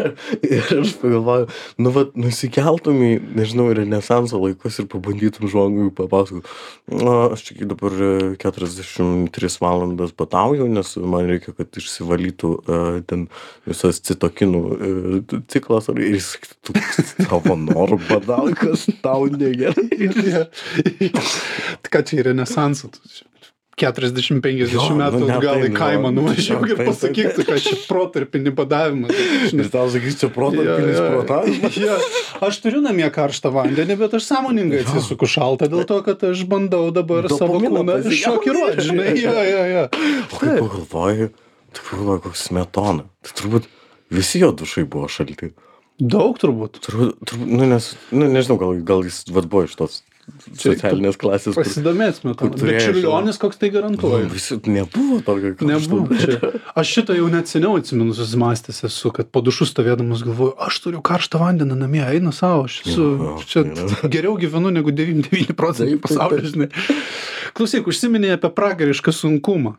ir aš pagalvoju, nu, va, nusikeltum į, nežinau, renesanso laikus ir pabandytum žmogui papasakoti, na, nu, aš tik dabar e, 43 valandas patauju, nes man reikia, kad išsivalytų uh, ten visas citokinų uh, ciklas ir jis tavo norų badaukas, tau negerai. Ką čia į renesansą tu čia? 40-50 metų nu, atgal į kaimą nuvažiuok ir pasakyk, tai, kad čia protarpinį badavimą. Nes tau sakysiu, protarpinis ja, protavimas. Ja. Aš turiu namie karštą vandenį, bet aš sąmoningai atsisuku šaltą dėl to, kad aš bandau dabar savo kūną šokiruoti, žinai. Ja, ja, ja. O kai pagalvoju, tai pagalvoju, koks smetona. Tai turbūt visi jo dušai buvo šalti. Daug turbūt. Turbūt, turbūt nu, nes, nu, nežinau, gal, gal jis vad buvo iš tos socialinės klasės. kur- Pasidomėsime. kur Bet turėjo, čiurlionis koks tai Nu, garantuoja. visi nebuvo tokio karšto. Nebuvo čia. Aš šitą jau net seniau atsimenu susimastęs esu, kad po dušu stovėdamas galvoju, aš turiu karštą vandeną namie, eina savo, aš esu, Jo, čia yra. geriau gyvenu negu 99 procentai pasaulio, žinai. Klausyk, užsiminėjai apie pragarišką sunkumą.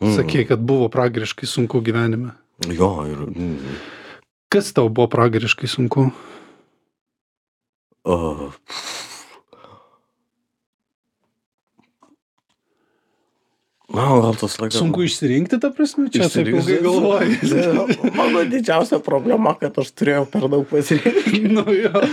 Mm. Sakei, kad buvo pragariškai sunku gyvenime. Jo, ir... Mm, Kas tau buvo pragariškai sunku? uh, man gal tas laikas... Sunku išsirinkti, ta prasme, čia taip ilgai galvoji. Mano didžiausia problema, kad aš turėjau per daug pasirinkti. nu, jo.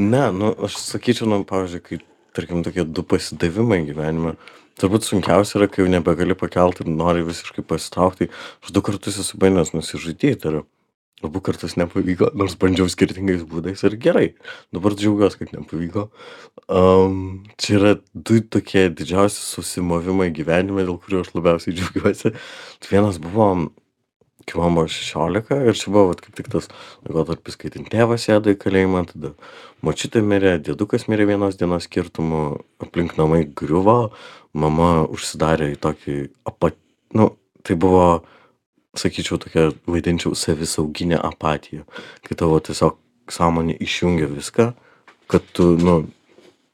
Ne, nu, aš sakyčiau, nu, pavyzdžiui, kai, tarkim, tokie du pasidavimai gyvenime, turbūt sunkiausia yra, kai jau nebegali pakelti ir nori visiškai pasitraukti. Aš du kartus esu bandęs nusižudyti ir abu kartus nepavyko, nors bandžiau skirtingais būdais ir gerai. Dabar džiaugiuosi, kad nepavyko. Um, čia yra du tokie didžiausi susimovimai gyvenime, dėl kurių aš labiausiai džiaugiuosi. Tai vienas buvo kai man buvo šešiolika ir čia buvo vat kaip tik tas laikotarpis kai ten tėvas sėdo į kalėjimą tada močiutė mirė diedukas mirė vienos dienos skirtumu aplink namai griuvo mama užsidarė į tokį apa nu tai buvo sakyčiau tokia vadinčiau savisauginė apatija kai tavo tiesiog sąmonė išjungia viską kad tu nu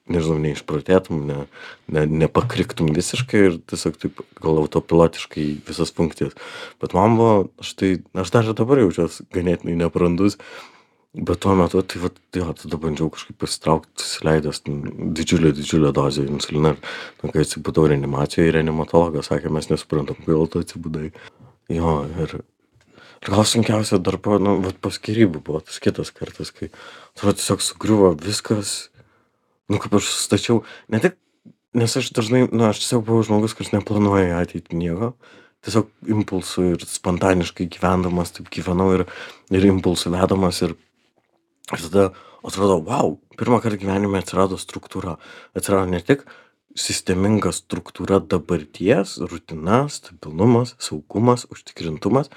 nežinau neišprotėtum ne ne nepakriktum visiškai ir tiesiog taip gal autopilotiškai visas funkcijas. Bet man buvo aš tai aš dar ir dabar jaučiuos ganėtinai nebrandus bet tuo metu tai vat jo tada bandžiau kažkaip pasitraukt susileidęs ten didžiulę didžiulę dozę insulino ir nu kai atsibudau reanimacijoj reanimatologas sakė mes nesuprantam kodėl tu atsibudai jo ir ir gal sunkiausia dar buvo nu vat po skyrybų buvo tas kitas kartas kai atrodo tiesiog sugriuvo viskas. Nu kaip aš sustačiau ne tik nes aš dažnai nu aš tiesiog buvau žmogus kuris neplanuoja į ateitį nieko. Tiesiog impulsu ir spontaniškai gyvendamas taip gyvenau ir ir impulsų vedamas ir ir tada atrodo vau pirmąkart gyvenime atsirado struktūra. Atsirado ne tik sisteminga struktūra dabarties rutina stabilumas saugumas užtikrintumas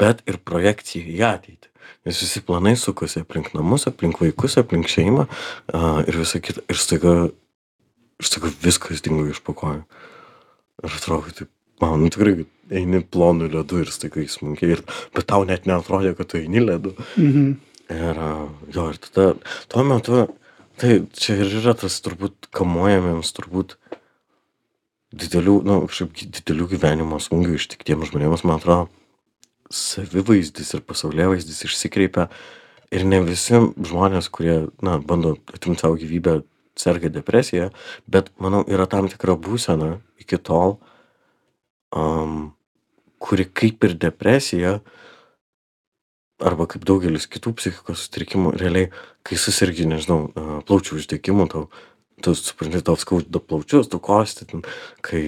bet ir projekcija į ateitį. Nes visi planai sukasi aplink namus aplink vaikus aplink šeimą a ir visa kita ir staiga ir staiga viskas dingo iš po kojų. Ir atrodo taip vau nu tikrai eini plonu ledu ir staiga įsmunki ir bet tau net neatrodė kad tu eini ledu. Mhm. ir jo ir tada tuo metu tai čia ir yra tas turbūt kamuojamiems turbūt didelių nu kažkaip didelių gyvenimo smūgių ištiktiems žmonėms man atrodo savivaizdis ir pasaulėvaizdis išsikreipia. Ir ne visi žmonės kurie na bando atimt sau gyvybę serga depresija bet manau yra tam tikra būsena iki tol am, kuri kaip ir depresija arba kaip daugelis kitų psichikos sutrikimų realiai kai susergi nežinau plaučių uždegimu tau tu supranti tau skauda plaučius tu kosti ten kai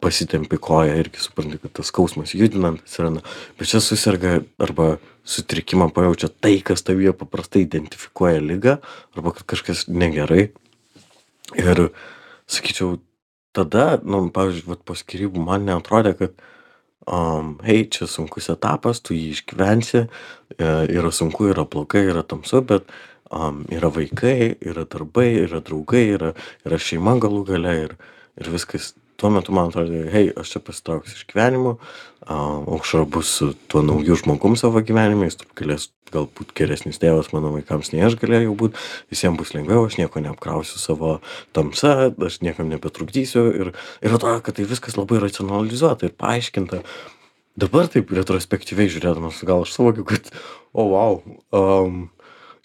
pasitempi koją irgi supranti kad tas skausmas judinant atsiranda. Bet čia suserga arba sutrikimą pajaučia tai kas tavyje paprastai identifikuoja ligą arba kad kažkas negerai. Ir sakyčiau tada nu pavyzdžiui vat po skyrybų man neatrodė kad am hei čia sunkus etapas tu jį išgyvensi. E, yra sunku yra blogai yra tamsu bet am yra vaikai yra darbai yra draugai yra yra šeima galų gale ir ir viskas tuo metu man atrodė hei aš čia pasitrauksiu iš gyvenimo a aušra bus su tuo nauju žmogum savo gyvenime jis galės galbūt geresnis tėvas mano vaikams nei aš galėjau būt visiem bus lengviau aš nieko neapkrausiu savo tamsa aš niekam nebetrukdysiu ir ir atrodo kad tai viskas labai racionalizuota ir paaiškinta. Dabar taip retrospektyviai žiūrėdamas gal aš suvokiu kad o vau am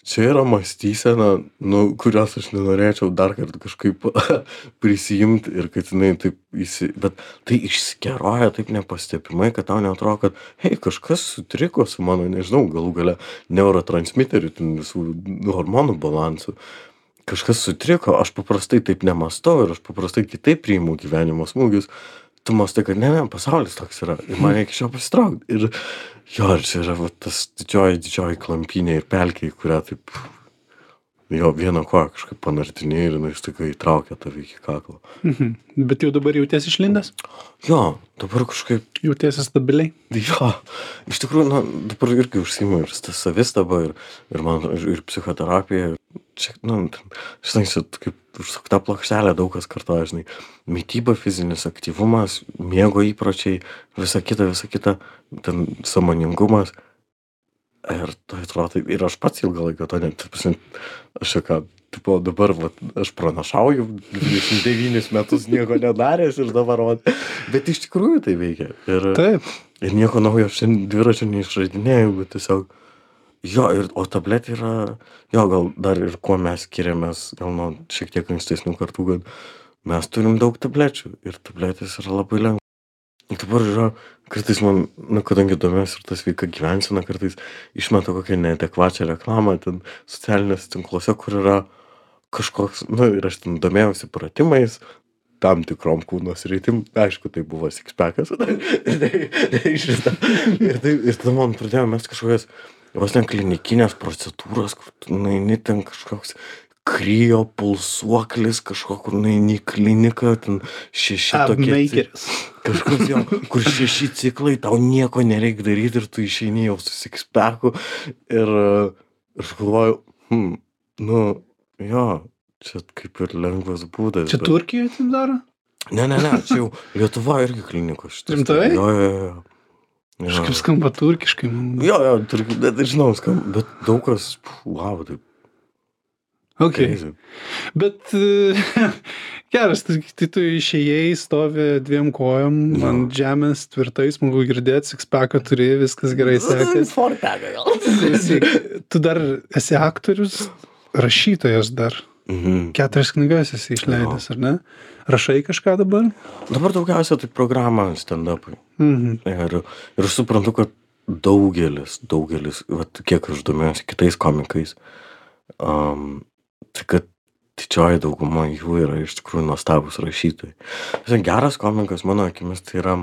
čia yra mąstysena nu kurios aš nenorėčiau dar kartą kažkaip prisiimt ir kad jinai taip įsi bet tai išsikeroja taip nepastebimai kad tau neatrodo kad hei kažkas sutriko su mano nežinau galų gale neurotransmiterių ten visų hormonų balansu. Kažkas sutriko aš paprastai taip nemąstau ir aš paprastai kitaip priimu gyvenimo smūgius tu mąstai kad ne ne pasaulis toks yra. Ir man reikia iš jo pasitraukt. Ir jo ir čia yra va tas didžioji didžioji klampynė ir pelkė į kurią taip jo viena koja kažkaip panardini ir jinai staiga įtraukia tave iki kaklo Mhm. Bet jau dabar jautiesi išlindęs? jo dabar kažkaip Jautiesi stabiliai? jo iš tikrųjų na dabar irgi užsiimu ir ta savistaba ir ir man ir ir psichoterapija čia ten žinai čia kaip užsukta plokštelė daug kas kartoja žinai mityba fizinis aktyvumas miego įpročiai visa kita visa kita ten sąmoningumas ir tai atrodo taip ir aš pats ilgą laiką to net aš ką tipo dabar vat aš pranašauju dvidešim devynis metus nieko nedaręs ir dabar vat bet iš tikrųjų tai veikia ir Taip. ir nieko naujo aš dviračio neišradinėju bet tiesiog jo ir o tabletė yra jo gal dar ir kuo mes skiriamės gal nuo šiek tiek ankstesnių kartų kad mes turim daug tablečių ir tabletės yra labai lengva dabar yra kartais man nu kadangi domiuosi ir ta sveika gyvensena kartais išmeta kokią neadekvačią reklamą ten socialiniuose tinkluose kur yra kažkoks nu ir aš ten domėjausi pratimais tam tikrom kūno sritim. Aišku tai buvo sikspekas ir tai tai šita ir tai ir tada man pradėjo mest kažkokias vos ne klinikinės procedūros kur tu nueini ten kažkoks krio pulsuoklis kažko kur nueini į kliniką ten šeši tokie ci- Abmakeris. kažkas jo kur šeši ciklai tau nieko nereik daryt ir tu išeini jau su sikspeku ir aš galvoju hm nu jo čia kaip ir lengvas būdas Čia Turkijoje taip daro? ne ne ne čia jau lietuvoj irgi klinikos šitas Rimtai? jo jo jo jo Kažkaip skamba turkiškai. man. jo jo turki bet žinau skam bet daug kas vau taip Ok. crazy. Bet e, geras, tai, tai tu išėjai, stovi dviem kojom Jo. ant žemės, tvirtai, smagu girdėti, sikspeką turi, viskas gerai sekasi. Fortega gal. Tu dar esi aktorius, rašytojas dar. Mhm. Keturias knygas esi išleidęs, ar ne? Rašai kažką dabar? Dabar daugiausia tai programa stand-upai. Mhm. Ir, ir aš suprantu, kad daugelis, daugelis, vat, kiek aš domiuosi kitais komikais, um, tai kad didžioji dauguma jų yra iš tikrųjų nuostabus rašytojai. Tiesiog geras komikas, mano akimis, tai yra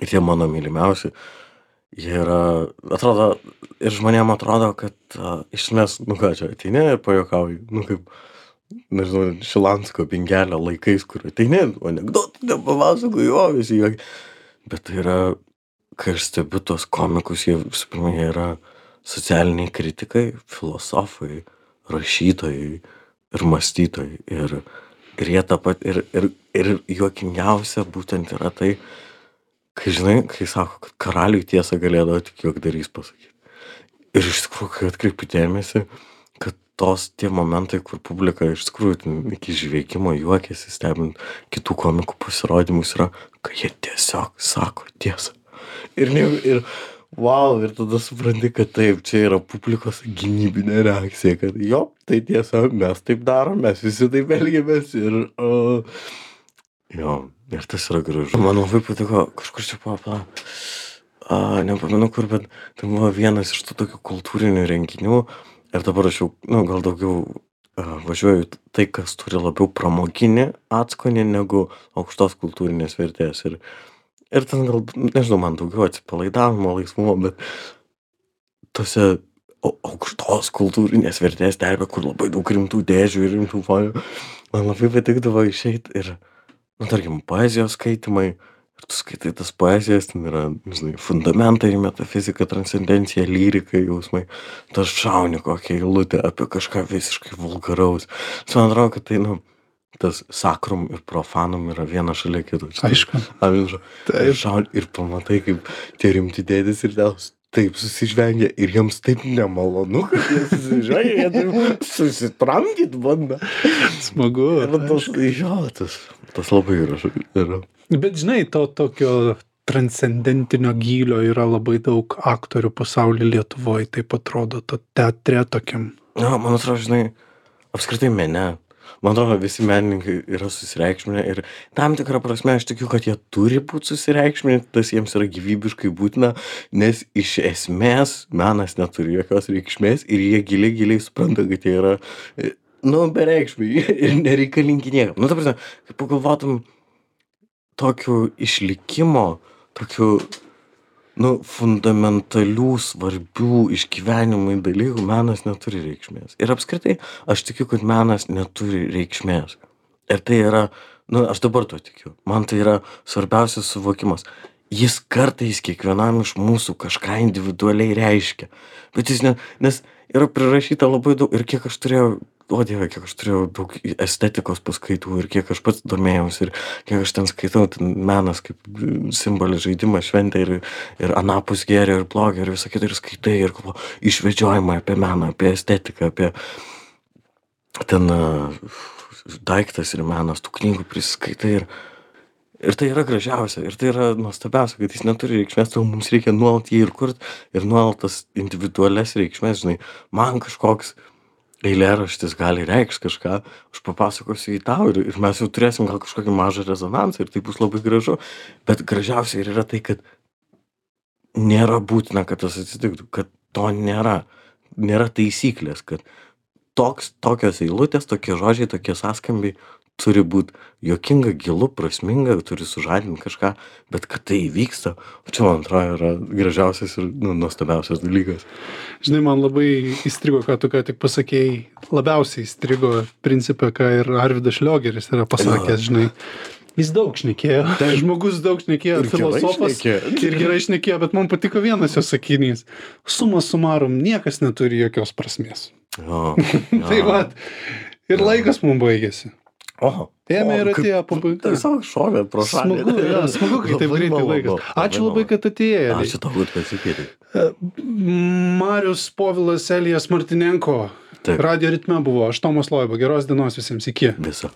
ir tie mano mylimiausi. Jie yra, atrodo, ir žmonėm atrodo, kad uh, iš esmės, nu ką čia, ateini ir pajokauji, nu kaip, nežinau, Šilansko pingelio laikais, kur ateini, anegdotų nepapasakoju, jo visi juokia. Bet tai yra, kai aš stebiu tos komikus, jie visų pirma, jie yra socialiniai kritikai, filosofai, rašytojai ir mąstytojai. Ir, ir jie tą pat, ir, ir, ir juokingiausia būtent yra tai, kai žinai, kai sako, kad karaliui tiesą galėdavo tik juokdarys pasakyti. Ir iš tikrųjų, kai atkreipi dėmesį, kad tos tie momentai, kur publika iš tikrųjų ten iki žveikimo juokiasi, stebint kitų komikų pasirodymus, yra, kai jie tiesiog sako tiesą. Ir, ir wow, ir tada supranti, kad taip, čia yra publikos gynybinė reakcija, kad jo, tai tiesa, mes taip darom, mes visi taip elgiamės ir... Uh, jo, ir tas yra gražu. Man labai patiko, kažkur čia buvo, pala, a, nepamenu kur, bet tai buvo vienas iš tų tokių kultūrinių renginių ir dabar aš jau, nu, gal daugiau a, važiuoju tai, kas turi labiau pramoginį atskonį negu aukštos kultūrinės vertės. Ir, ir ten gal, nežinau, man daugiau atsipalaidavimo, laisvumo, bet tose au- aukštos kultūrinės vertės terpė, kur labai daug rimtų dėžių ir rimtų fonių, man labai patikdavo išeiti ir, nu, tarkim, poezijos skaitimai. Ir tu skaitai tas poezijas, ten yra, žinai, fundamentai, metafizika, transcendencija, lyrika, jausmai. Tu šauni kokią eilutę apie kažką visiškai vulgaraus. Nes man atrodo, kad tai, nu, tas sakrum ir profanum yra viena šalia kito. Aišku. Avinžo. Ir šauni ir pamatai, kaip tie rimti dėdės ir tėvas taip susižvengia ir jiems taip nemalonu, kad jie susižvengia, jie susitramdyt bando. Smagu. Ir tas, jo, tas, tas labai yra. yra. Bet žinai, to tokio transcendentinio gylio yra labai daug aktorių pasaulyje Lietuvoje, taip atrodo, to teatre tokiam. Na, man atrodo, žinai, apskritai mene. Man atrodo, visi menininkai yra susireikšminę ir tam tikrą prasme aš tikiu, kad jie turi būti susireikšminę, tas jiems yra gyvybiškai būtina, nes iš esmės menas neturi jokios reikšmės ir jie giliai, giliai supranta, kad jie yra, e, nu, bereikšmiai ir nereikalingi niekam. Nu, ta prasme, kai pagalvotum tokių išlikimo, tokių, nu, fundamentalių, svarbių išgyvenimui dalykų menas neturi reikšmės. Ir apskritai, aš tikiu, kad menas neturi reikšmės. Ir tai yra, nu, aš dabar to tikiu. Man tai yra svarbiausias suvokimas. Jis kartais kiekvienam iš mūsų kažką individualiai reiškia. Bet jis ne, nes yra prirašyta labai daug ir kiek aš turėjau, o dieve, kiek aš turėjau daug estetikos paskaitų ir kiek aš pats domėjausi ir kiek aš ten skaitau, menas kaip simbolis, žaidimas, šventė ir, ir anapus gėrio ir blogio ir visą kitą ir skaitai ir galvo, išvedžiojimą apie meną, apie estetiką, apie ten a, daiktas ir menas, tų knygų priskaitai ir, ir tai yra gražiausia ir tai yra nuostabiausia, kad jis neturi reikšmės, todėl mums reikia nuolat jį ir kurti ir nuolat tas individualias reikšmės, žinai, man kažkoks eilėraštis gali reikšti kažką, aš papasakosiu į tau ir, ir mes jau turėsim gal kažkokį mažą rezonansą ir tai bus labai gražu, bet gražiausia ir yra tai, kad nėra būtina, kad tas atsitiktų, kad to nėra, nėra taisyklės, kad toks, tokios eilutės, tokie žodžiai, tokie sąskambiai turi būti jokinga, gilu, prasminga, turi sužadinti kažką, bet kad tai įvyksta, o čia man atrodo yra gražiausias ir nu, nuostabiausias dalykas. Žinai, man labai įstrigo, ką tu ką tik pasakėjai, labiausiai įstrigo principą, ką ir Arvidas Šliogeris yra pasakęs, žinai. Jis daug šnekėjo, žmogus daug šnekėjo, Ir gerai filosofas. šnekėjo. Ir gerai šnekėjo, bet man patiko vienas jo sakinys. Suma sumarum, niekas neturi jokios prasmės. Jo, Tai va, ir laikas mums baigėsi. O, Ėmė ir atėjo pabaiga. Tiesiog šovė pro šalį. Smagu, jo, smagu, kai taip greitai laikas. Ačiū labai, kad atėjai. Ačiū tau, kad pasikėlė. Marius Povilas Elijas Martinenko. Taip. Radio ritme buvo. Aš Tomas Loiba. Geros dienos visiems. Iki. Visa.